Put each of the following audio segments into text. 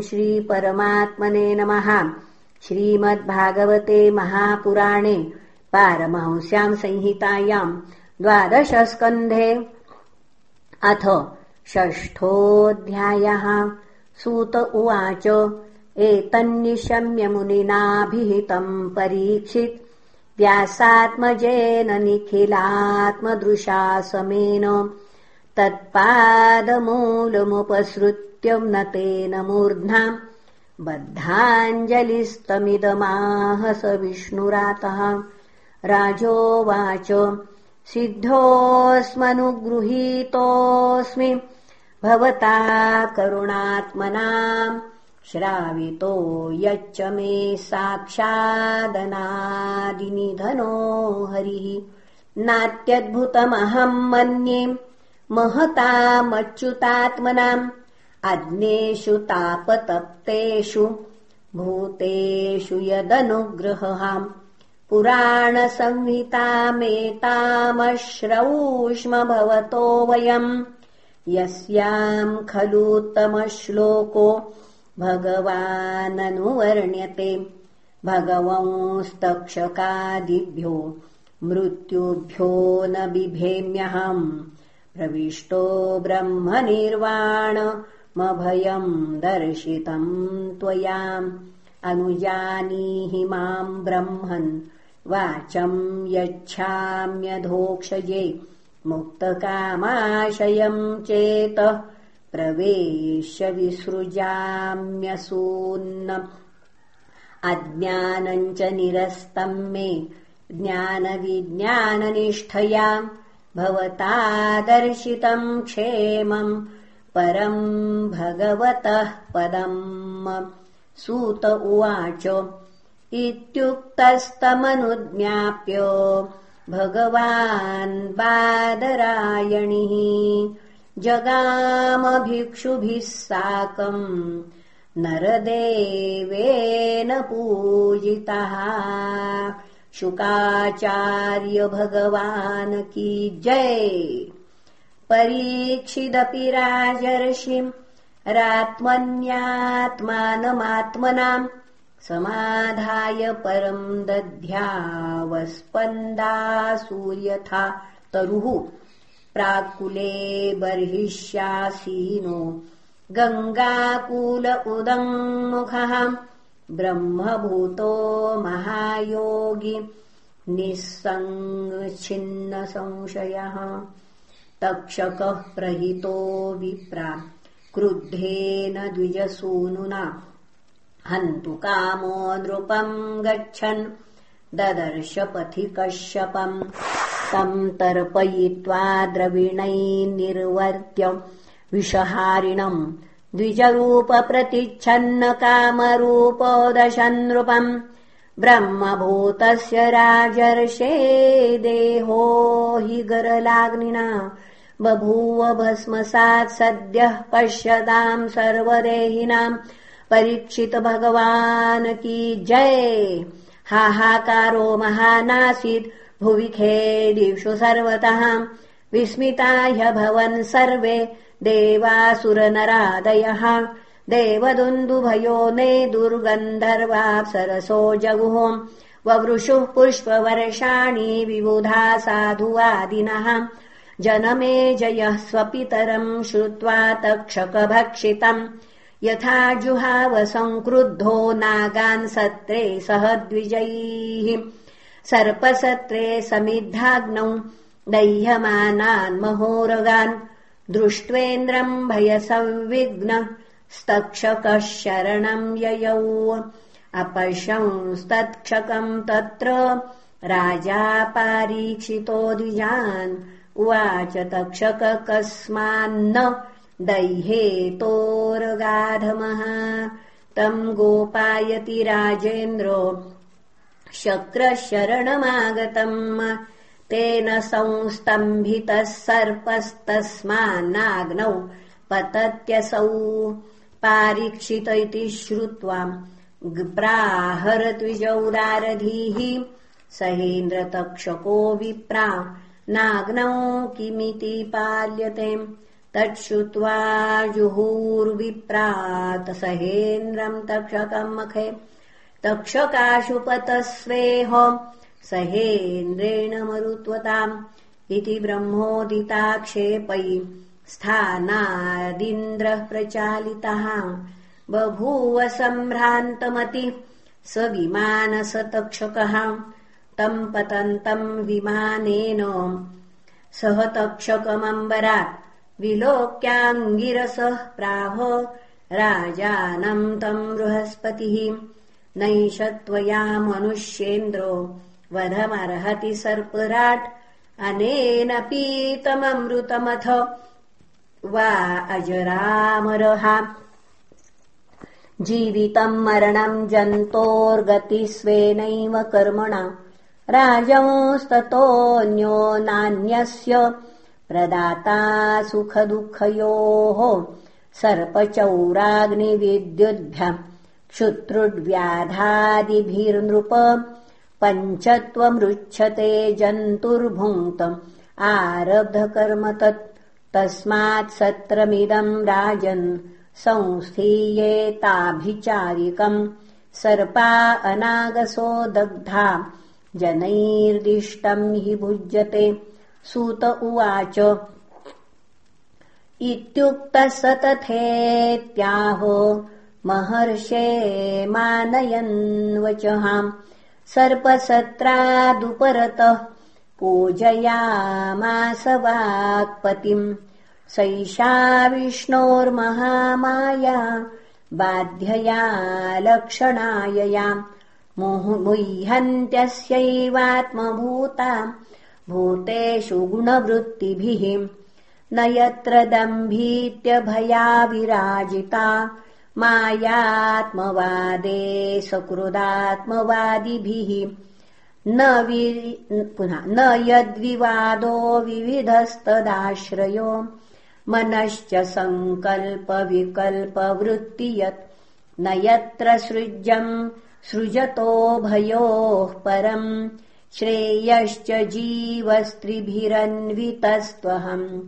श्रीपरमात्मने नमः। श्रीमद्भागवते महापुराणे पारमहंस्याम् संहितायाम् द्वादशस्कन्धे अथ षष्ठोऽध्यायः। सूत उवाच एतन्निशम्यमुनिनाभिहितम् परीक्षित्। व्यासात्मजेन निखिलात्मदृशा समेन तत्पादमूलमुपसृत्यम् न तेन मूर्ध्ना। बद्धाञ्जलिस्तमिदमाह स विष्णुरातः। राजोवाच सिद्धोऽस्मनुगृहीतोऽस्मि। भवता करुणात्मनाम् श्रावितो यच्च मे साक्षादनादिनिधनो हरिः। नात्यद्भुतमहम् मन्ये महतामच्युतात्मनाम् अग्नेषु तापतप्तेषु भूतेषु यदनुग्रहहाम् पुराणसंहितामेतामश्रौष्म भवतो वयम् यस्याम् खलुत्तमश्लोको भगवाननुवर्ण्यते। भगवंस्तक्षकादिभ्यो मृत्युभ्यो न बिभेम्यहम्। प्रविष्टो ब्रह्मनिर्वाणमभयम् दर्शितम् त्वयाम्। अनुजानीहि माम् ब्रह्मन्। वाचम् यच्छाम्यधोक्षये मुक्तकामाशयम् चेतः। प्रवेश्य विसृजाम्यसून्न। अज्ञानम् च निरस्तम् मे। ज्ञानविज्ञाननिष्ठया। भवता दर्शितम् क्षेमम् परम् भगवतः पदम् सूत उवाच। इत्युक्तस्तमनुज्ञाप्य भगवान् बादरायणिः। जगामभिक्षुभिः साकम् नरदेवेन पूजितः। शुकाचार्य भगवान् की जय परीक्षिदपि राजर्षिम् रात्मन्यात्मानमात्मनाम् समाधाय परम् दध्यावस्पन्दासूर्यथा तरुः प्राकुले बर्हिष्यासीनो गङ्गाकूल उदङ्मुखः ब्रह्मभूतो महायोगी निःसङ्गच्छिन्नसंशयः तक्षकः प्रहितो विप्रा। क्रुद्धेन द्विजसूनुना। हन्तु कामो नृपम् गच्छन्। ददर्श पथि कश्यपम् तम् तर्पयित्वा द्रविणैर्निर्वर्त्य विषहारिणम् द्विजरूपप्रतिच्छन्न कामरूपोदशन्नृपम् ब्रह्मभूतस्य राजर्षे देहो हि गरलाग्निना बभूव भस्मसात् सद्यः पश्यताम् सर्वदेहिनाम्। परीक्षित भगवान् की जय। हाहाकारो महानासीत्। भुवि खेदिषु सर्वतः। विस्मिता ह्यभवन् सर्वे देवासुरनरादयः। देवदुन्दुभयो ने दुर्गन्धर्वाप्सरसो जगुः। ववृषुः पुष्पवर्षाणि विबुधा साधुवादिनः जनमे जयः स्वपितरम् श्रुत्वा तक्षकभक्षितम्। यथा जुहाव सङ्क्रुद्धो नागान् सत्रे सह द्विजैः। सर्पसत्रे समिद्धाग्नौ दह्यमानान्महोरगान् दृष्ट्वेन्द्रम् भयसंविघ्न स्तक्षकः शरणम् ययौ। अपश्यंस्तत्क्षकम् तत्र राजा पारीक्षितो द्विजान् उवाच तक्षक कस्मान्न दह्येतोरगाधमः तम् गोपायति राजेन्द्रो शक्रशरणमागतम्। तेन संस्तम्भितः सर्पस्तस्मान्नाग्नौ पतत्यसौ पारीक्षित इति श्रुत्वा प्राहरद्विजौदारधीः सहेन्द्रतक्षको विप्रा नाग्नौ किमिति पाल्यते। तच्छ्रुत्वा जुहुर्विप्रात सहेन्द्रम् तक्षकम् मखे। तक्षकाशुपतस्वेह सहेन्द्रेण मरुत्वताम्। इति ब्रह्मोदिताक्षेपै स्थानादिन्द्रः प्रचालितः बभूव सम्भ्रान्तमति स विमानसतक्षकः तम् पतन्तम् विमानेन सह तक्षकमम्बरात् विलोक्याङ्गिरसः प्राह राजानम् तम् बृहस्पतिः। नैष त्वया मनुष्येन्द्रो वधमर्हति सर्पराट्। अनेन पीतममृतमथ वा अजरामरहा जीवितम् मरणम् जन्तोर्गति स्वेनैव कर्मणा राजंस्ततोऽन्यो नान्यस्य प्रदाता सुखदुःखयोः सर्पचौराग्निविद्युद्भ्यम् क्षुत्रुड्व्याधादिभिर्नृप पञ्चत्वमृच्छते जन्तुर्भुङ्क्तम् आरब्धकर्म तत् तस्मात् सत्रमिदम् राजन् संस्थीयेताभिचारिकम् सर्पा अनागसो दग्धा जनैर्दिष्टम् हि भुज्यते। सूत उवाच। इत्युक्तः स तथेत्याहो महर्षे मानयन्वचहाम् सर्पसत्रादुपरतः पूजयामास वाक्पतिम्। सैषा विष्णोर्महामाया बाध्यया लक्षणाययाम् मुह्यन्त्यस्यैवात्मभूता भूतेषु गुणवृत्तिभिः न यत्र दम्भीत्यभयाविराजिता मायात्मवादे सकृदात्मवादिभिः। न पुनः न यद्विवादो विविधस्तदाश्रयो मनश्च सङ्कल्पविकल्पवृत्ति यत् न यत्र सृज्यम् सृजतो भयोः परम् श्रेयश्च जीवस्त्रिभिरन्वितस्त्वहम्।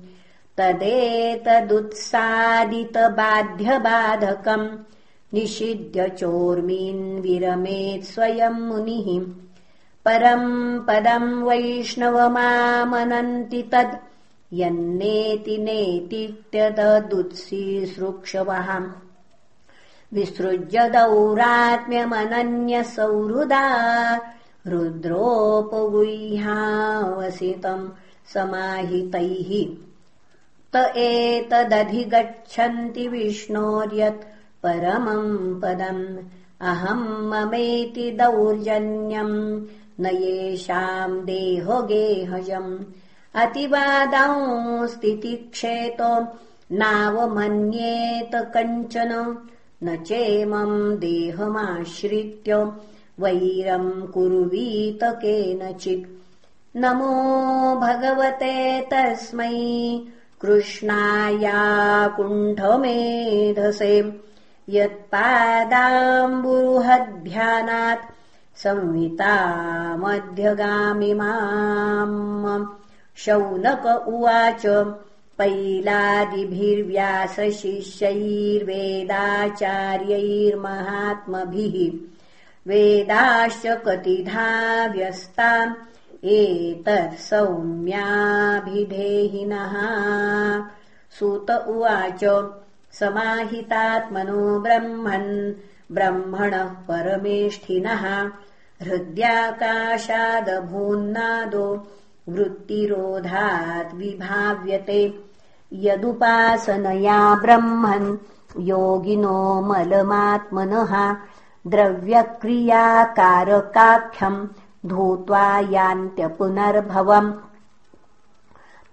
तदेतदुत्सादितबाध्यबाधकम् निषिध्य स्वयम् मुनिः। परम् पदम् वैष्णवमामनन्ति तद् यन्नेति नेतीत्यदुत्सीसृक्षवः विसृज्य दौरात्म्यमनन्यसौहृदा रुद्रोपगुह्यावसितम् समाहितैः। त एतदधिगच्छन्ति विष्णोर्यत् परमम् पदम्। अहम् ममेति दौर्जन्यम्। न येषाम् देहगेहजम् अतिवादांस्तितिक्षेतो नावमन्येत कञ्चन न चेमम् देहमाश्रित्य वैरम् कुर्वीत केनचित्। नमो भगवते तस्मै कृष्णाया कुण्ठमेधसे यत्पादाम्बुरुहद्ध्यानात् संहितामध्यगामिमाम्। शौनक उवाच पैलादिभिर्व्यासशिष्यैर्वेदाचार्यैर्महात्मभिः वेदाश्च कतिधा व्यस्ताम् सौम्याभिधेहिनः सूत उवाच समाहितात्मनो ब्रह्मन् ब्रह्मणः परमेष्ठिनः। हृद्याकाशादभून्नादो वृत्तिरोधात् विभाव्यते यदुपासनया ब्रह्मन्। योगिनो मलमात्मनः। द्रव्यक्रियाकारकाख्यम् धूत्वा यान्त्यपुनर्भवम्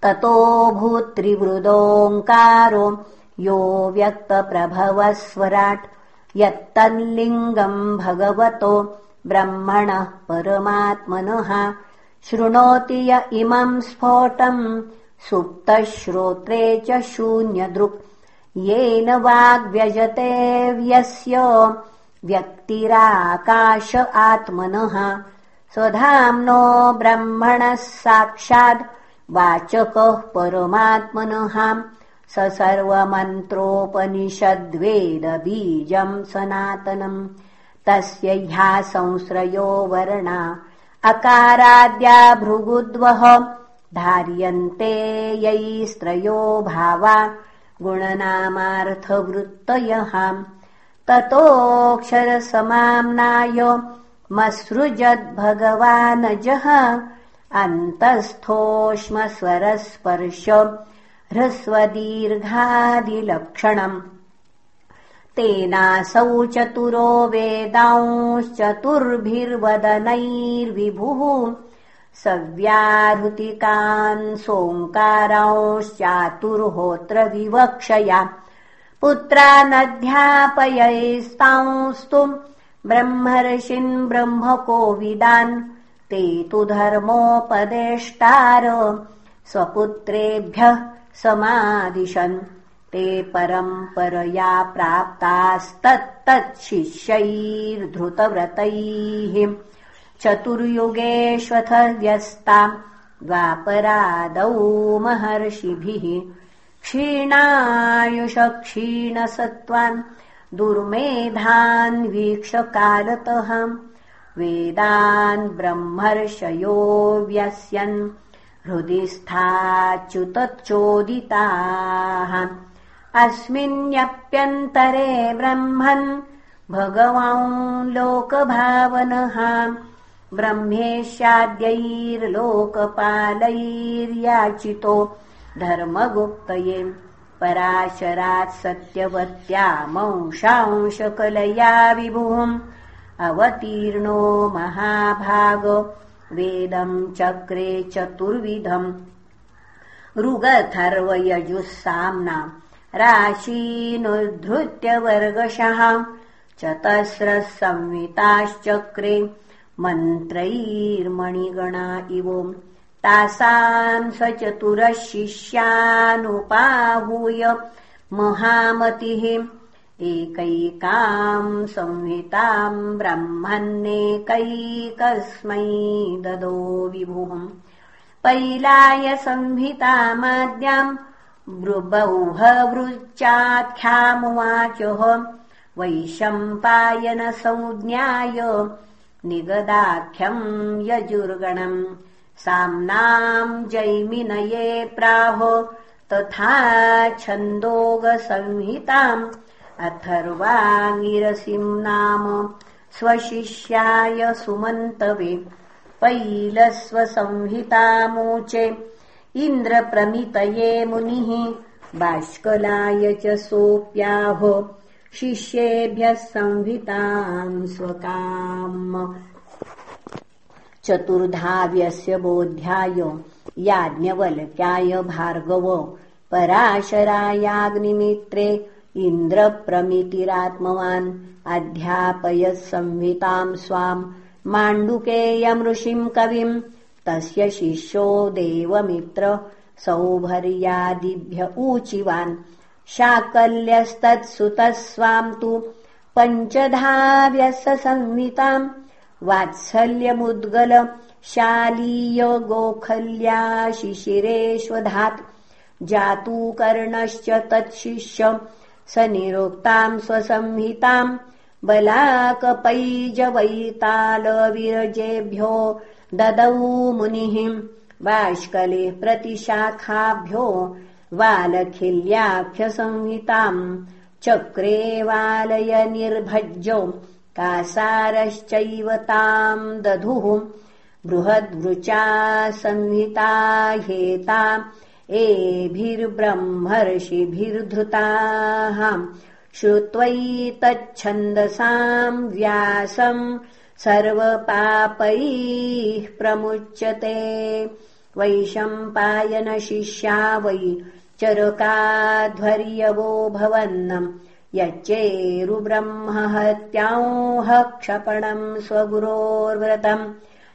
ततो भूत्रिवृदोऽङ्कारो यो व्यक्तप्रभवस्वराट्। यत्तल्लिङ्गम् भगवतो ब्रह्मणः परमात्मनः। शृणोति य इमम् स्फोटम् सुप्तश्रोत्रे च शून्यदृक्। येन वाग्व्यजते व्यस्य व्यक्तिराकाश आत्मनः। स्वधाम्नो ब्रह्मणः साक्षाद् वाचकः परमात्मनः। स सर्वमन्त्रोपनिषद्वेदबीजम् सनातनम् तस्य ह्या संश्रयो वर्णा। अकाराद्या भृगुद्वः धार्यन्ते यैस्त्रयो भावा गुणनामार्थवृत्तयः। ततोऽक्षरसमाम्नाय मसृजद्भगवानजः। अन्तस्थोष्मस्वरस्पर्श ह्रस्वदीर्घादिलक्षणम्। तेनासौ चतुरो वेदांश्चतुर्भिर्वदनैर्विभुः सव्याहृतिकान् सोङ्कारांश्चातुर्होत्र विवक्षया पुत्रानध्यापयैस्तांस्तु ब्रह्मर्षिन् ब्रह्मकोविदान् ते तु धर्मोपदेष्टार स्वपुत्रेभ्यः समादिशन्। ते परम्परया प्राप्तास्तत्तच्छिष्यैर्धृतव्रतैः चतुर्युगेष्वथ व्यस्ताम् द्वापरादौ महर्षिभिः क्षीणायुष क्षीणसत्त्वान् दुर्मेधान् वीक्षकालतः वेदान् ब्रह्मर्षयो व्यस्यन् हृदि स्थाच्युतच्चोदिताः अस्मिन्यप्यन्तरे ब्रह्मन् भगवान् लोकभावनः ब्रह्मेशाद्यैर्लोकपालैर्याचितो धर्मगुप्तये पराशरात् सत्यवत्यामंशांशकलया विभुम् अवतीर्णो महाभाग वेदम् चक्रे चतुर्विधम् ऋगथर्वयजुःसाम्नाम् राशीनुद्धृत्य चतस्रः संविताश्चक्रे मन्त्रैर्मणिगणा इव। तासाम् स चतुरः शिष्यानुपाहूय महामतिः। एकैकाम् संहिताम् ब्रह्मन्नेकैकस्मै ददो विभुः। पैलायसंहितामाद्याम् ब्रुबौहवृच्चाख्यामुवाचः वैशम्पायनसंज्ञाय निगदाख्यम् यजुर्गणम् साम्नाम् जैमिनये प्राहो तथा छन्दोगसंहिताम्। अथर्वाङ्गिरसिम् नाम स्वशिष्याय सुमन्तवे पैलस्वसंहितामोचे। इन्द्रप्रमितये मुनिः बाष्कलाय च सोऽप्याहो शिष्येभ्यः स्वकाम् चतुर्धाव्यस्य बोध्याय याज्ञवल्क्याय भार्गव पराशरायाग्निमित्रे इन्द्रप्रमितिरात्मवान् अध्यापयत् संहिताम् स्वाम्। माण्डुकेयमृषिम् कविम् तस्य शिष्यो देवमित्र सौभर्यादिभ्य ऊचिवान् शाकल्यस्तत्सुतः स्वाम् तु पञ्चधाव्यस संहिताम् वात्सल्यमुद्गल शालीय गोखल्या शिशिरेष्वधात् जातूकर्णश्च तच्छिष्य स निरुक्ताम् स्वसंहिताम् बलाकपैजवैतालविरजेभ्यो ददौ मुनिः बाष्कले प्रतिशाखाभ्यो वालखिल्याख्यसंहिताम् चक्रे वालय निर्भज्यो कासारश्चैव ताम् दधुः बृहद्वृचा संहिता हेता एभिर्ब्रह्मर्षिभिर्धृताः श्रुत्वैतच्छन्दसाम् व्यासम् सर्वपापैः प्रमुच्यते। वैशम्पायनशिष्या वै चरकाध्वर्यवो भवन्नम् यच्चेरुब्रह्महत्यांह क्षपणम् स्वगुरोर्व्रतम्।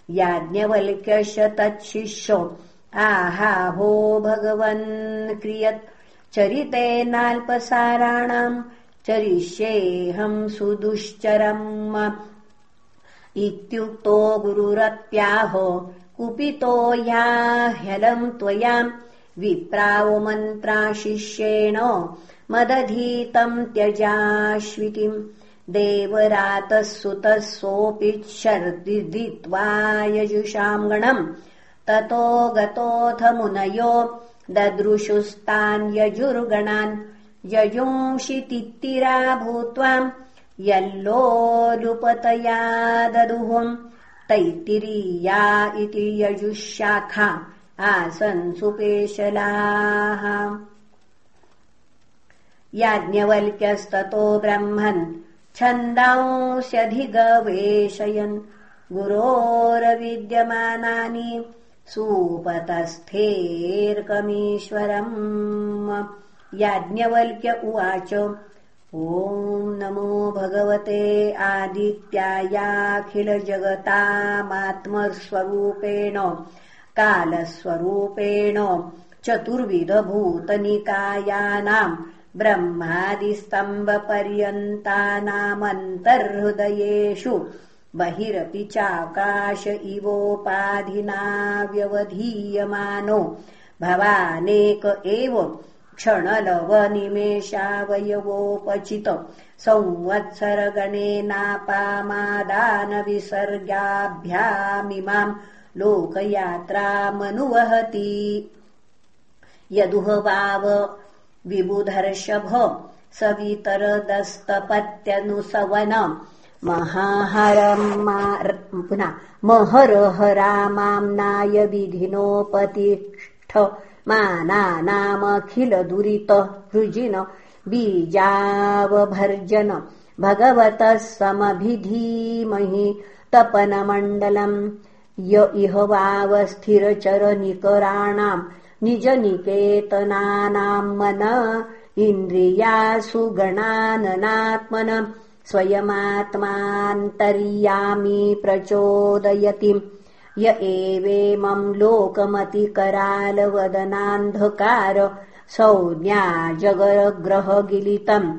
याज्ञवल्क्यश्च तच्छिष्यो आहाहो भगवन् क्रियत्। चरितेनाल्पसाराणाम् चरिष्येऽहम् सुदुश्चरम्। इत्युक्तो गुरुरप्याहो कुपितो ह्यलम् त्वया विप्रावो मन्त्राशिष्येण मदधीतम् त्यजाश्वितिम्। देवरातः सुतः सोऽपि शर्दित्वा यजुषाम् गणम् ततो गतोऽथ मुनयो ददृशुस्तान्यजुर्गणान्। यजुंषितित्तिरा भूत्वा यल्लोलुपतया ददुहुम्। तैत्तिरीया इति यजुशाखा आसन् सुपेशलाः याज्ञवल्क्यस्ततो ब्रह्मन् छन्दांस्यधिगवेशयन् गुरोरविद्यमानानि सुपतस्थेर्कमीश्वरम् याज्ञवल्क्य उवाच ॐ नमो भगवते आदित्यायाखिलजगतामात्मस्वरूपेण कालस्वरूपेण चतुर्विधभूतनिकायानाम् ब्रह्मादिस्तम्भपर्यन्तानामन्तर्हृदयेषु बहिरपि चाकाश इवोपाधिना व्यवधीयमानो। भवानेक एव क्षणलवनिमेषावयवोपचित। संवत्सरगणेनापामादानविसर्गाभ्यामिमाम् लोकयात्रामनुवहति। यदुह विबुधर्षभ सवितरदस्तपत्यनुसवन महाहरम् पुनः महरहरामाम्नाय विधिनोपतिष्ठ। मानानामखिलदुरित हृजिन बीजावभर्जन। भगवतः समभिधीमहि तपनमण्डलम् य इह वावस्थिरचरनिकराणाम् निजनिकेतनानाम् मन इन्द्रियासु गणाननात्मन स्वयमात्मान्तर्यामी प्रचोदयति। य एवेमम् लोकमतिकरालवदनान्धकार संज्ञाजगरग्रहगिलितम्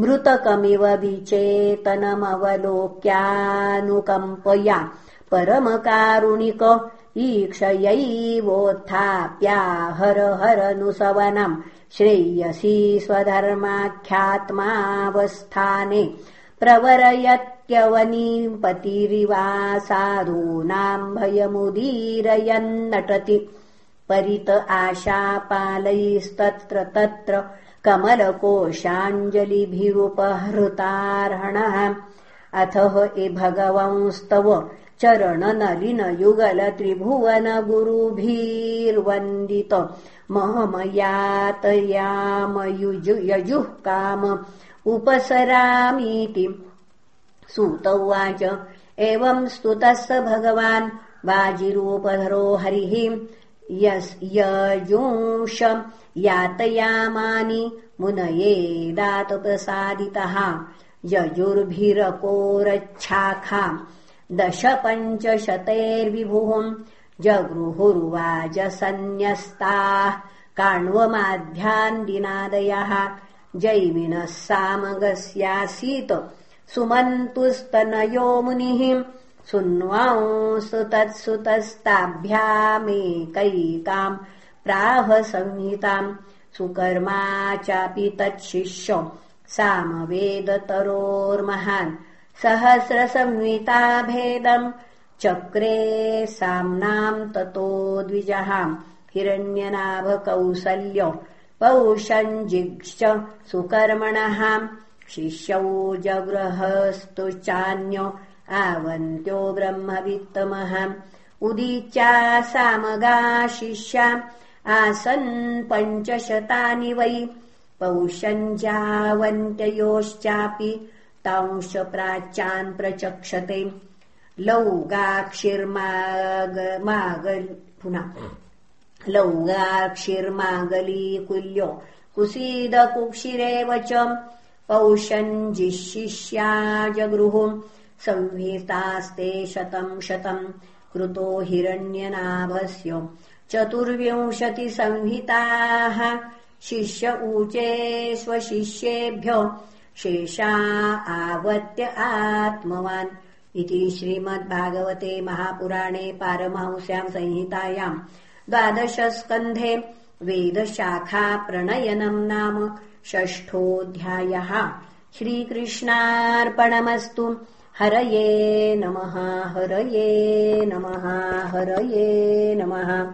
मृतकमिव विचेतनमवलोक्यानुकम्पया परमकारुणिक ईक्षयैवोत्थाप्या हर हरनुसवनम् श्रेयसी स्वधर्माख्यात्मावस्थाने प्रवरयत्यवनीपतिरिवा साधूनाम् भयमुदीरयन्नटति परित आशापालैस्तत्र तत्र कमलकोशाञ्जलिभिरुपहृतार्हणः। अथः ए भगवंस्तव चरणनलिनयुगल त्रिभुवन गुरुभिर्वन्दित यजुः काम उपसरामीति। सूत उवाच एवम् स्तुतः स भगवान् वाजिरूपधरो हरिः। यजुंश यातयामानि मुनयेदातप्रसादितः यजुर्भिरकोरच्छाखा दश पञ्चशतेर्विभुः जगृहुर्वाजसन्न्यस्ताः काण्वमाध्यान्दिनादयः जैमिनः सामगस्यासीत्। सुमन्तुस्तनयो मुनिः। सुन्वांसु तत्सुतस्ताभ्यामेकैकाम् प्राह संहिताम् सुकर्मा चापि तच्छिष्य। सामवेदतरोर्महान् सहस्रसंहिताभेदम् चक्रे साम्नाम् ततो द्विजहाम्। हिरण्यनाभकौसल्य। पौषञ्जिश्च सुकर्मणः। शिष्यौ जगृहस्तु चान्य। आवन्त्यो ब्रह्मवित्तमः। उदीच्या सामगा शिष्या। आसन् पञ्चशतानि वै। पौषञ्जावन्त्ययोश्चापि तांश प्राच्यान् प्रचक्षते। लौगाक्षिर्मागमागल् पुनः। लौगाक्षिर्मागलीकुल्यो। कुसीदकुक्षिरेव च पौषञ्जिशिष्या जगृहुम् संहितास्ते शतम् शतम् कृतो हिरण्यनाभस्य। चतुर्विंशतिसंहिताः। शिष्य ऊचे स्वशिष्येभ्य शेषा आवत्य आत्मवान् इति श्रीमद्भागवते महापुराणे पारमहंस्याम् संहितायाम् द्वादशस्कन्धे वेदशाखाप्रणयनम् नाम षष्ठोऽध्यायः। श्रीकृष्णार्पणमस्तु। हरये नमः हरये नमः हरये नमः